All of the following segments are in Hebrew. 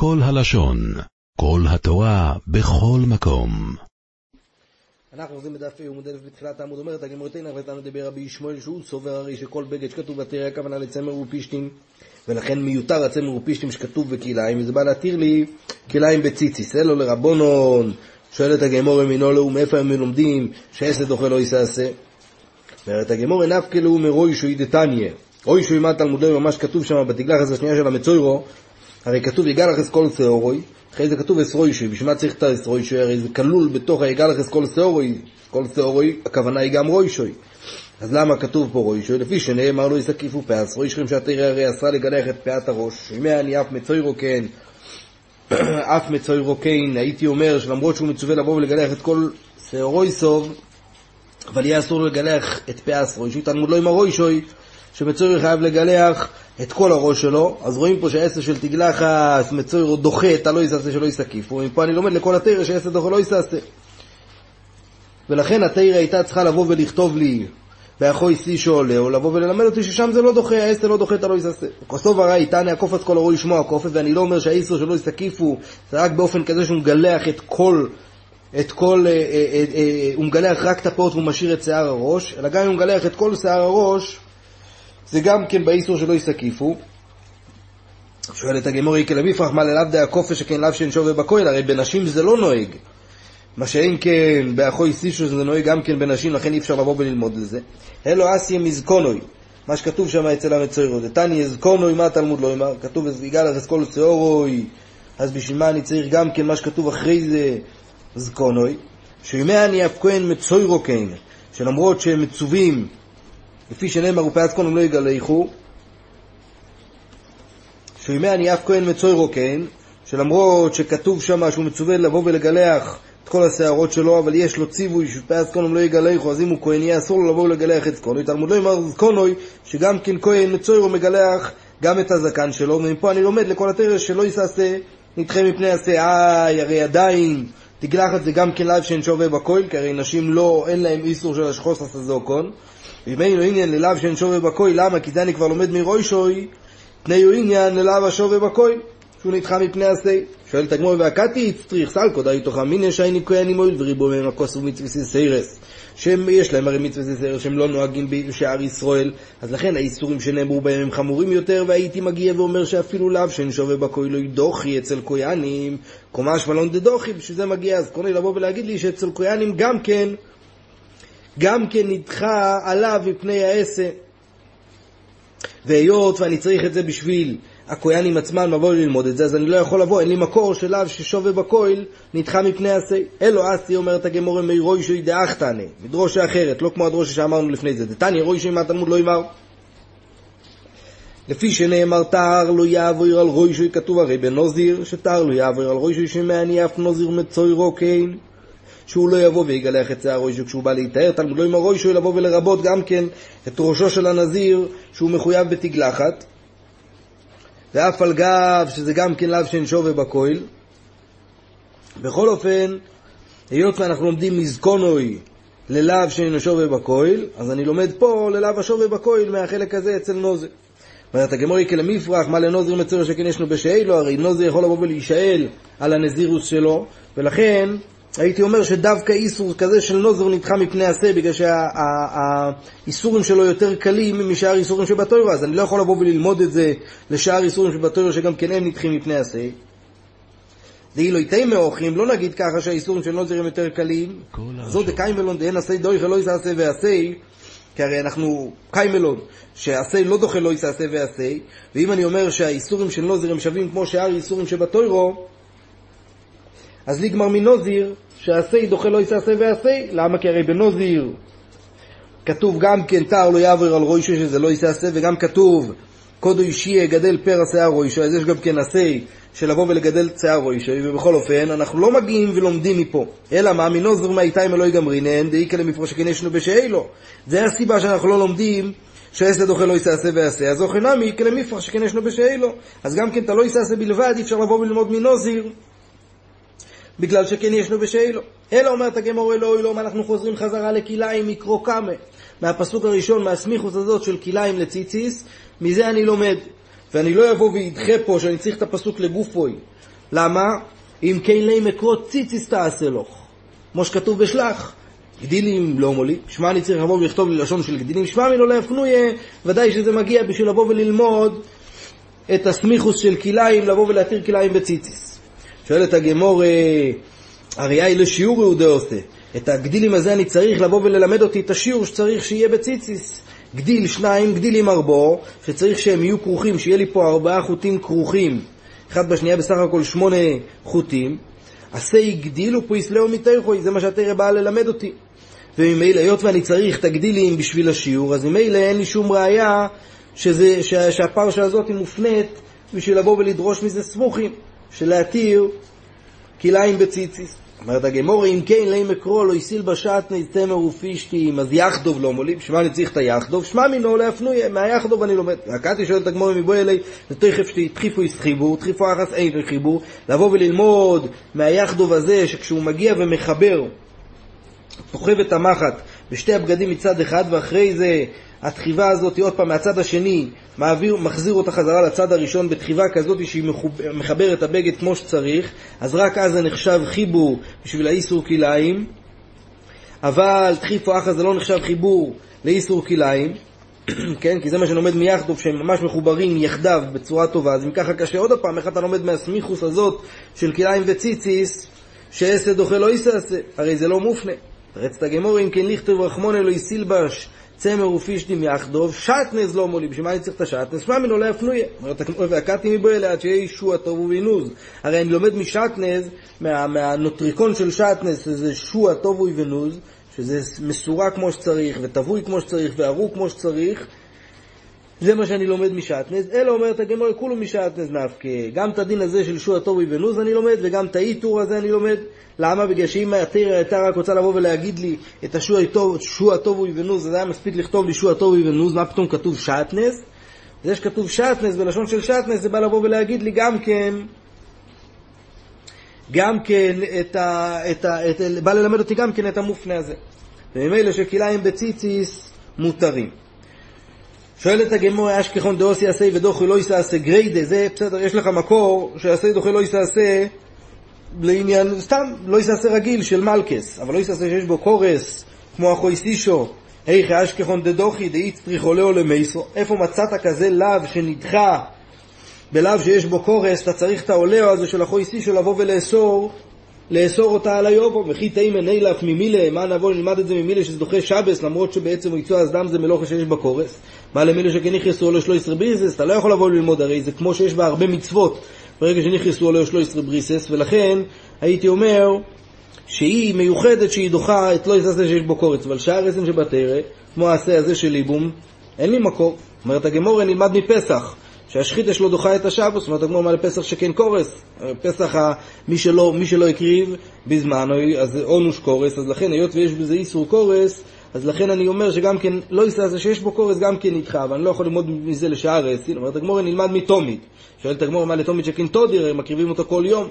כל הלשון, כל התורה, בכל מקום. אנחנו עוזרים בדף אלף בתחילת העמוד אומרת הגמרותינו ותנו דבר רבי ישמעאל שהוא סובר הרי שכל בגד שכתוב בתרא הכוונה לצמר ופישטים ולכן מיותר הצמר ופישטים שכתוב בכליים וזה בא להתיר לי כליים בציציס אלו לרבונון שואלת הגמור מינו לו מאיפה הם לומדים שעשת אוכל לא יסעשה אומרת הגמור נפקא לו מרוישוי דתניא רוישוי מה תלמוד לא ממש כתוב שם בתגלחת השנייה של המצוירו הרי כתוב יגלחס כל שעורוי אחרי זה כתוב אסרוישוי, בשביל מה צריך את האסרוישוי? הרי זה כלול בתוך היגלחס כל שעורוי, כל שעורוי, הכוונה היא גם רוישוי. אז למה כתוב פה רוישוי? לפי שנאמר לו יסקיפו פס, רוישכם שהתרא הרי עשה לגלח את פאת הראש, ימי אני אף מצוירו כן, אף מצוירו כן, הייתי אומר שלמרות שהוא מצווה לבוא ולגלח את כל שעורוי סוב, אבל יהיה אסור לגלח את פאס רוישוי, תלמוד לא עם הרוישוי, שמצויר חייב לגלח את כל הראש שלו, אז רואים פה שהעשר של תגלחס מצויר דוחה את הלא יסעשה שלא יסקיף, ומפה אני לומד לכל התרא שעשר דוחה לא יסעשה. ולכן התרא הייתה צריכה לבוא ולכתוב לי באחוי שיא שעולה, או לבוא וללמד אותי ששם זה לא דוחה, העשר לא דוחה את הלא יסעשה. כוסוב הרי תנא הקופץ כל הראש לשמוע הקופץ, ואני לא אומר שהעשר שלא יסקיפו זה רק באופן כזה שהוא מגלח את כל את כל, אה, אה, אה, הוא מגלח רק את הפאות והוא משאיר את שיער הראש, אלא גם אם הוא מגלח את כל שיער הראש, זה גם כן באיסור שלא יסקיפו. שואלת הגמורי כלביפרח מה ללאו דה הכופה שכן לאו שאין שווה בכהל, הרי בנשים זה לא נוהג. מה שאין כן באחוי סישו זה נוהג גם כן בנשים, לכן אי אפשר לבוא וללמוד את זה. אלו אסיה מזקונוי, מה שכתוב שם אצל המצוירות. דתני אזקונוי, מה התלמוד לא אמר? כתוב יגאל לך אסכול שעורוי, אז בשביל מה אני צריך גם כן מה שכתוב אחרי זה זקונוי? שימי אני אף כהן מצוירו כן, שלמרות שהם מצווים לפי שנאמר ופאת קונם לא יגלחו, שימי אני אף כהן מצוירו כן, שלמרות שכתוב שם שהוא מצווה לבוא ולגלח את כל השערות שלו, אבל יש לו ציווי שפאת קונם לא יגלחו, אז אם הוא כהן יהיה אסור לו לבוא ולגלח את זקונוי. תלמוד לא יאמר זקונוי, שגם כן כהן מצוירו מגלח גם את הזקן שלו, ומפה אני לומד לכל התרס שלא יסעשה נדחה מפני השעי, הרי עדיין תגלחת זה גם כן לאו שאין שווה בכויל, כי הרי נשים לא, אין להם איסור של השחוס הסזוקון. ואם עניין ללאו שאין שווה בכויל, למה? כי אני כבר לומד מרוישוי, תנאי הוא עניין ללאו השווה בכויל, שהוא נדחה מפני השיא. שואלת הגמור והקתי צריך סלקו די תוכה מיניה שייני כהנים מועיל וריבו מהם הכוס ומצווה סיירס. שיש להם הרי מצווה סיירס שהם לא נוהגים בשער ישראל, אז לכן האיסורים שנאמרו בהם הם חמורים יותר, והייתי מגיע ואומר שאפילו לאו שאין שווה בכויל לא ידוחי אצל כהנים, קומש מלון דדוחי, בשביל זה מגיע אז קוני לבוא ולהגיד לי שאצל כהנים גם כן גם כן נדחה עליו מפני העשה. והיות ואני צריך את זה בשביל הכויאנים עצמם לבוא ללמוד את זה, אז אני לא יכול לבוא, אין לי מקור שלאו ששווה בכויל נדחה מפני עשה. אלו אסי אומרת הגמורה מי רוישוי דאחתנה, מדרושה אחרת, לא כמו הדרושה שאמרנו לפני זה. דתניא רוישוי מהתלמוד לא יאמר. לפי שנאמר תער לא יעבור על רוישוי, כתוב הרי בנוזיר, שתער לא יעבור על רוישוי שמעני אף נוזיר מצוירו כן. שהוא לא יבוא ויגלח את שיער ראשו כשהוא בא להיטהר, תלמוד לא עם הראשו לבוא ולרבות גם כן את ראשו של הנזיר שהוא מחויב בתגלחת, ואף על גב שזה גם כן לאו שאין שווה בכויל. בכל אופן, היות ואנחנו לומדים מזקונוי ללאו שאין שווה בכויל, אז אני לומד פה ללאו השווה בכויל מהחלק הזה אצל נוזר. אומרת הגמורי כלמפרח, מה לנוזר מצויר שכן ישנו בשאלו, הרי נוזר יכול לבוא ולהישאל על הנזירוס שלו, ולכן הייתי אומר שדווקא איסור כזה של נוזר נדחה מפני עשה, בגלל שהאיסורים שלו יותר קלים משאר איסורים שבתוירה, אז אני לא יכול לבוא וללמוד את זה לשאר איסורים שבתוירה שגם כן הם נדחים מפני עשה. דאילו איתי מאוחים, לא נגיד ככה שהאיסורים של נוזר הם יותר קלים. זאת דקיימלון דהן עשה דויכה לא יעשה ועשה, כי הרי אנחנו קיימלון, שעשה לא דוחה לא יעשה ועשה, ואם אני אומר שהאיסורים של נוזר הם שווים כמו שאר איסורים שבתוירו, אז ליגמר מנוזיר, שעשה דוחה לא יעשה ועשה, למה? כי הרי בנוזיר כתוב גם כן תער לא יעבור על רוישו שזה לא יעשה, וגם כתוב קודו אישי יגדל פר השיער רוישו, אז יש גם כן עשה של לבוא ולגדל שיער רוישו, ובכל אופן אנחנו לא מגיעים ולומדים מפה, אלא מה? מנוזיר מהאיתיים אלוהי גמרינן, דאיקה למפרוש כנשנו בשאלו. זה הסיבה שאנחנו לא לומדים שעשה דוחה לא יעשה ועשה, אז אוכל נמי כלמפרח שכן ישנו בשאלו. אז גם כן אתה לא יעשה בלבד, אי אפשר לבוא וללמוד מנוזיר. בגלל שכן ישנו בשאלו. אלא אומרת הגמור אלוהי לא, אנחנו חוזרים חזרה לכליים מקרו קאמה. מהפסוק הראשון, מהסמיכוס הזאת של כליים לציציס, מזה אני לומד. ואני לא אבוא ואדחה פה שאני צריך את הפסוק לגופוי. למה? אם כן לי מקרו ציציס תעשה לך. כמו שכתוב בשלח. גדילים לא מולי, שמע אני צריך לבוא ולכתוב לי לשון של גדילים, שמע מלא לא יפנויה, ודאי שזה מגיע בשביל לבוא וללמוד את הסמיכוס של כליים, לבוא ולהתיר כליים בציציס. שואלת הגמור, הרי היה לשיעור יהודה עושה. את הגדילים הזה אני צריך לבוא וללמד אותי את השיעור שצריך שיהיה בציציס. גדיל שניים, גדיל עם ארבו, שצריך שהם יהיו כרוכים, שיהיה לי פה ארבעה חוטים כרוכים, אחד בשנייה בסך הכל שמונה חוטים. עשה גדיל ופריסלאו מתרחוי, זה מה שהתרא באה ללמד אותי. וממילא, היות ואני צריך את הגדילים בשביל השיעור, אז ממילא אין לי שום ראייה שזה, שה, שהפרשה הזאת היא מופנית בשביל לבוא ולדרוש מזה סמוכים, של להתיר כליים בציציס. אומרת הגמור, אם כן, לי מקרו לא יסיל בשעטני תמר ופישתים, אז יחדוב לא מולים, שמע אני צריך את היחדוב, שמע מינו להפנוי, מהיחדוב אני לומד. הקאתי שואל את הגמור מבוא אלי, זה תכף שתחיפו יש חיבור, תחיפו אחס אין חיבור, לבוא וללמוד מהיחדוב הזה, שכשהוא מגיע ומחבר, סוחב את המחט בשתי הבגדים מצד אחד, ואחרי זה התחיבה הזאת עוד פעם מהצד השני, מעביר, מחזיר אותה חזרה לצד הראשון בתחיבה כזאת שהיא מחבר את הבגד כמו שצריך, אז רק אז זה נחשב חיבור בשביל האיסור כלאיים, אבל תחיפו אחא זה לא נחשב חיבור לאיסור כלאיים, כן? כי זה מה שלומד מיחדוב, שהם ממש מחוברים יחדיו בצורה טובה, אז אם ככה קשה עוד פעם, איך אתה לומד מהסמיכוס הזאת של כלאיים וציציס, שעשה דוחה לא יסעשה, הרי זה לא מופנה. רצת הגמור, אם כן לכתוב רחמון אלוהי סילבש צמר ופישדים יחדוב, שעטנז לא מולי, בשביל מה אני צריך את השעטנז? שמע מנו לא יפנויה. אומרת, והקעתי מבו עד שיהיה ישוע טוב ובינוז. הרי אני לומד משעטנז, מה, מהנוטריקון של שעטנז, שזה שוע טוב ובינוז, שזה מסורה כמו שצריך, וטבוי כמו שצריך, וארוך כמו שצריך, זה מה שאני לומד משעטנז, אלא אומרת הגמור, כולו משעטנז נפקא. גם את הדין הזה של שוע טוב ובנוז אני לומד, וגם את האיתור הזה אני לומד. למה? בגלל שאם התרא הייתה רק רוצה לבוא ולהגיד לי את השוע טוב, שוע טוב ובנוז, אז היה מספיק לכתוב לי שוע טוב ובנוז, מה פתאום כתוב שעטנז? זה שכתוב שעטנז, בלשון של שעטנז, זה בא לבוא ולהגיד לי גם כן, גם כן את ה... את ה את, בא ללמד אותי גם כן את המופנה הזה. וממילא שכליים בציציס מותרים. שואלת הגמור, אשכחון דאוסי יעשה ודוחי לא יעשה גריידה, זה בסדר, יש לך מקור שיעשה דוחי לא יעשה לעניין, סתם, לא יעשה רגיל של מלכס, אבל לא יעשה שיש בו קורס, כמו אחוי סישו, היכי אשכחון דדוחי דאיץ טריחולאו למייסו, איפה מצאת כזה לאו שנדחה בלאו שיש בו קורס, אתה צריך את העולהו הזה של אחוי סישו לבוא ולאסור לאסור אותה על היובו, וכי תימן אילף ממילה, מה נבוא נלמד את זה ממילה שזה דוחה שבס, למרות שבעצם הוא יצוא אסדם זה מלוכה שיש בקורס. מה למילה שכן נכנסו לו שלוש בריסס, אתה לא יכול לבוא ללמוד, הרי זה כמו שיש בה הרבה מצוות, ברגע שנכנסו לו שלוש בריסס, ולכן הייתי אומר שהיא מיוחדת שהיא דוחה את לא יססה שיש בו קורץ, אבל שאר עשם שבתרא, כמו העשה הזה של ליבום, אין לי מקור. אומרת הגמורה נלמד מפסח. שהשחית יש לו דוחה את השבוס, זאת אומרת הגמור מה לפסח שכן קורס, פסח מי שלא, מי שלא הקריב בזמן, אז אונוש קורס, אז לכן היות ויש בזה איסור קורס, אז לכן אני אומר שגם כן, לא יישא זה שיש בו קורס גם כן נדחה, אבל אני לא יכול ללמוד מזה לשאר עשין, אומרת הגמור נלמד מתומית, שואלת הגמור מה לתומית שכן תודיר, הם מקריבים אותו כל יום,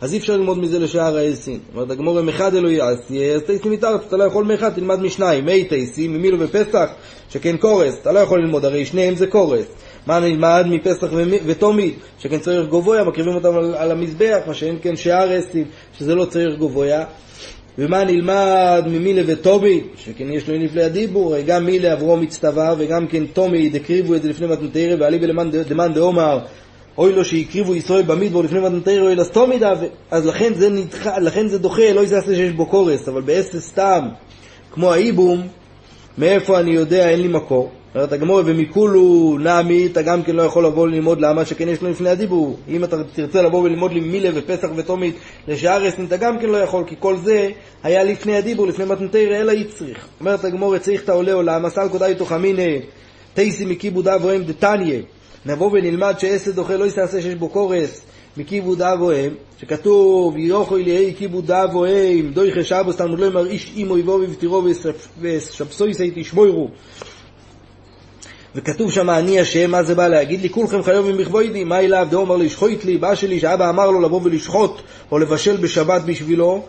אז אי אפשר ללמוד מזה לשאר העשין. אומרת הגמור מחד אלוהי עשי, אז תייסי מתארץ, אתה לא יכול מאחד, תלמד משניים, מי תייסי, ממילו בפסח, שכן קורס, אתה לא יכול ללמוד, הרי שניהם זה קורס. מה נלמד מפסח ותומית, שכן צריך גובויה, מקריבים אותם על, על המזבח, מה שאין כן שאר אסים, שזה לא צריך גובויה. ומה נלמד ממילה וטומית, שכן יש לו נפלא הדיבור, גם מילה עברו מצטווה, וגם כן טומית, הקריבו את זה לפני מתנתרא, ועלי בלמאן דאומר, אוי לו שהקריבו ישראל במדבור לפני מתנתרא, אוי לסתומית, אז לכן זה, נדחה, לכן זה דוחה, לא יעשה שיש בו קורס, אבל באסס סתם, כמו האיבום, מאיפה אני יודע, אין לי מקור. אומרת הגמור, ומכולו נעמי, אתה גם כן לא יכול לבוא ללמוד למה שכן יש לו לפני הדיבור. אם אתה תרצה לבוא וללמוד לי מילה ופסח ותומית לשער אסנין, אתה גם כן לא יכול, כי כל זה היה לפני הדיבור, לפני מתנתרא, אלא יצריך. אומרת הגמור, צריך את העולה עולם, אסל קודאי תוך אמינא, תייסי מכיבוד אב ואם דתניא. נבוא ונלמד שעשד אוכל לא יעשה שיש בו קורס מכיבוד אב ואם, שכתוב, יוכו אליהי כיבוד אב ואם, דוי חשבוס תלמוד לא יאמר איש אימו יבוא ובתירו ושבסוי סי תשמוירו. וכתוב שם אני השם, מה זה בא להגיד לי? כולכם חיובים בכבוידי, מה אליו? דאמר לי, שחוט לי, בא שלי, שאבא אמר לו לבוא ולשחוט או לבשל בשבת בשבילו,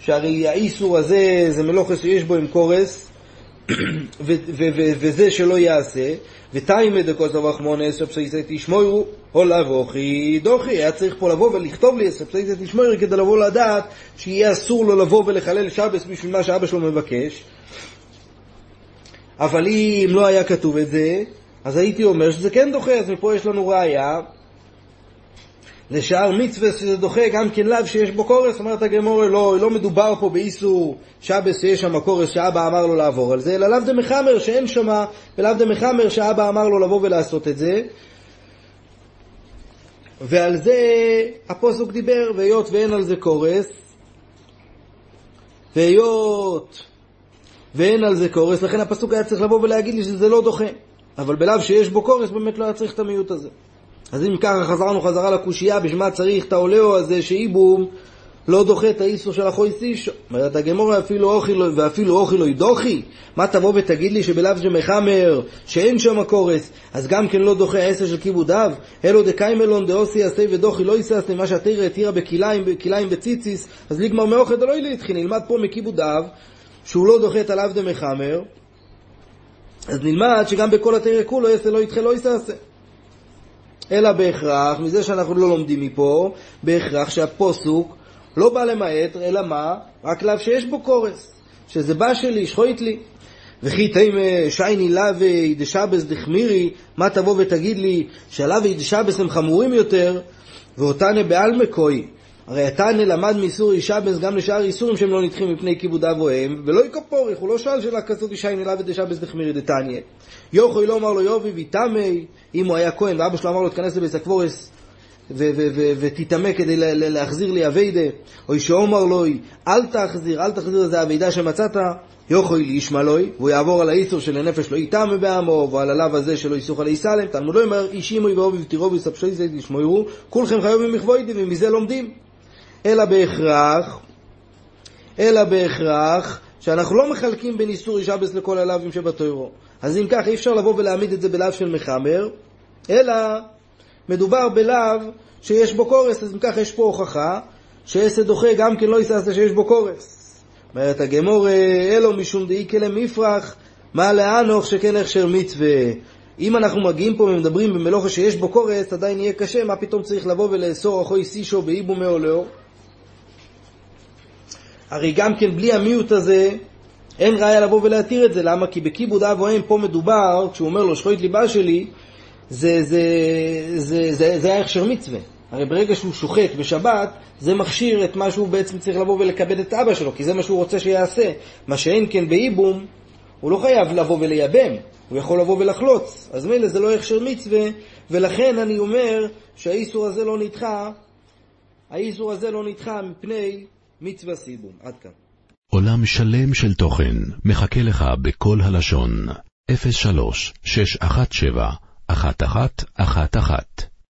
שהרי האיסור הזה זה מלוכס שיש בו עם קורס, וזה שלא יעשה, ותיימא דקוסוב רחמונס ספסייסא תשמוירו, הולה ואוכי דוכי. היה צריך פה לבוא ולכתוב לי ספסייסא תשמוירו כדי לבוא לדעת שיהיה אסור לו לבוא ולחלל שבס בשביל מה שאבא שלו מבקש. אבל אם לא היה כתוב את זה, אז הייתי אומר שזה כן דוחה, אז מפה יש לנו ראייה לשאר מצווה שזה דוחה גם כן לאו שיש בו קורס, אומרת הגמורה, לא, לא מדובר פה באיסור שבס שיש שם קורס שאבא אמר לו לעבור על זה, אלא לאו דמחמר שאין שם, ולאו דמחמר שאבא אמר לו לבוא ולעשות את זה. ועל זה הפוסוק דיבר, והיות ואין על זה קורס, והיות ואין על זה קורס, לכן הפסוק היה צריך לבוא ולהגיד לי שזה לא דוחה. אבל בלאו שיש בו קורס באמת לא היה צריך את המיעוט הזה. אז אם ככה חזרנו חזרה לקושייה, בשביל מה צריך את העולהו הזה שאיבום לא דוחה את האיסור של החוי סישו. אומרת הגמורה אפילו אוכי לו, ואפילו אוכי לא ידוחי. מה תבוא ותגיד לי שבלאו שמחמר, שאין שם קורס, אז גם כן לא דוחה העשר של כיבודיו? אלו דקיימלון דאוסי עשה ודוחי לא יססני, מה שהתרא התירה בכליים וציציס, אז לגמר מאוכל דלא להתחיל, נלמד פה מכיבודיו, שהוא לא דוחה את עליו דמחמר, אז נלמד שגם בכל התרא כולו יעשה לא ידחה לא יססה. אלא בהכרח, מזה שאנחנו לא לומדים מפה, בהכרח שהפוסוק לא בא למעט, אלא מה? רק לאו שיש בו קורס, שזה בא שלי, שחוית לי. וכי תימא שייני לאווי דשבס דחמירי, מה תבוא ותגיד לי שהלאווי דשבס הם חמורים יותר, ואותנה בעלמא קוי. הרי התנא למד מאיסור אישבס גם לשאר איסורים שהם לא נדחים מפני כיבוד אב או אם, ולא יקפוריך, הוא לא שאל שאלה כזאת אישייני לאווי דשבס דחמירי דתניא. יוכוי לא אמר לו יובי ויתמי, אם הוא היה כהן ואבא שלו אמר לו תכנס לבית הקבורס ותטמא כדי להחזיר לי אביידה, או שאומר לו אל תחזיר, אל תחזיר איזה אביידה שמצאת, יוכוי לישמע לוי, והוא יעבור על האיסור של הנפש לא יטמא בעמו, ועל הלאו הזה שלא יסוך על איסלם, תלמוד לא אומר אישימוי ואובי ותירובי ספשי זה תשמעו, כולכם חיובים מכבוידי, ומזה לומדים. אלא בהכרח, אלא בהכרח, שאנחנו לא מחלקים בין איסור אישבס לכל הלאווים שבתוירו. אז אם כך, אי אפשר לבוא ולהעמיד את זה בלאו של מחמר, אלא מדובר בלאו שיש בו קורס, אז אם כך יש פה הוכחה שעשה דוחה גם כן לא יסעשה שיש בו קורס. אומרת הגמור, אלו משום דאי כלם מפרח, מה לאנוך שכן הכשר מצווה. אם אנחנו מגיעים פה ומדברים במלוכה שיש בו קורס, עדיין יהיה קשה, מה פתאום צריך לבוא ולאסור אחוי סישו באיבו מעולהו? הרי גם כן בלי המיעוט הזה, אין ראיה לבוא ולהתיר את זה. למה? כי בכיבוד אב או אם פה מדובר, כשהוא אומר לו שחוט ליבה שלי, זה, זה, זה, זה, זה היה הכשר מצווה. הרי ברגע שהוא שוחט בשבת, זה מכשיר את מה שהוא בעצם צריך לבוא ולכבד את אבא שלו, כי זה מה שהוא רוצה שיעשה. מה שאין כן באיבום, הוא לא חייב לבוא ולייבם, הוא יכול לבוא ולחלוץ. אז מילא זה לא הכשר מצווה, ולכן אני אומר שהאיסור הזה לא נדחה, האיסור הזה לא נדחה מפני מצווה סיבום. עד כאן. עולם שלם של תוכן מחכה לך בכל הלשון, 03 617 1111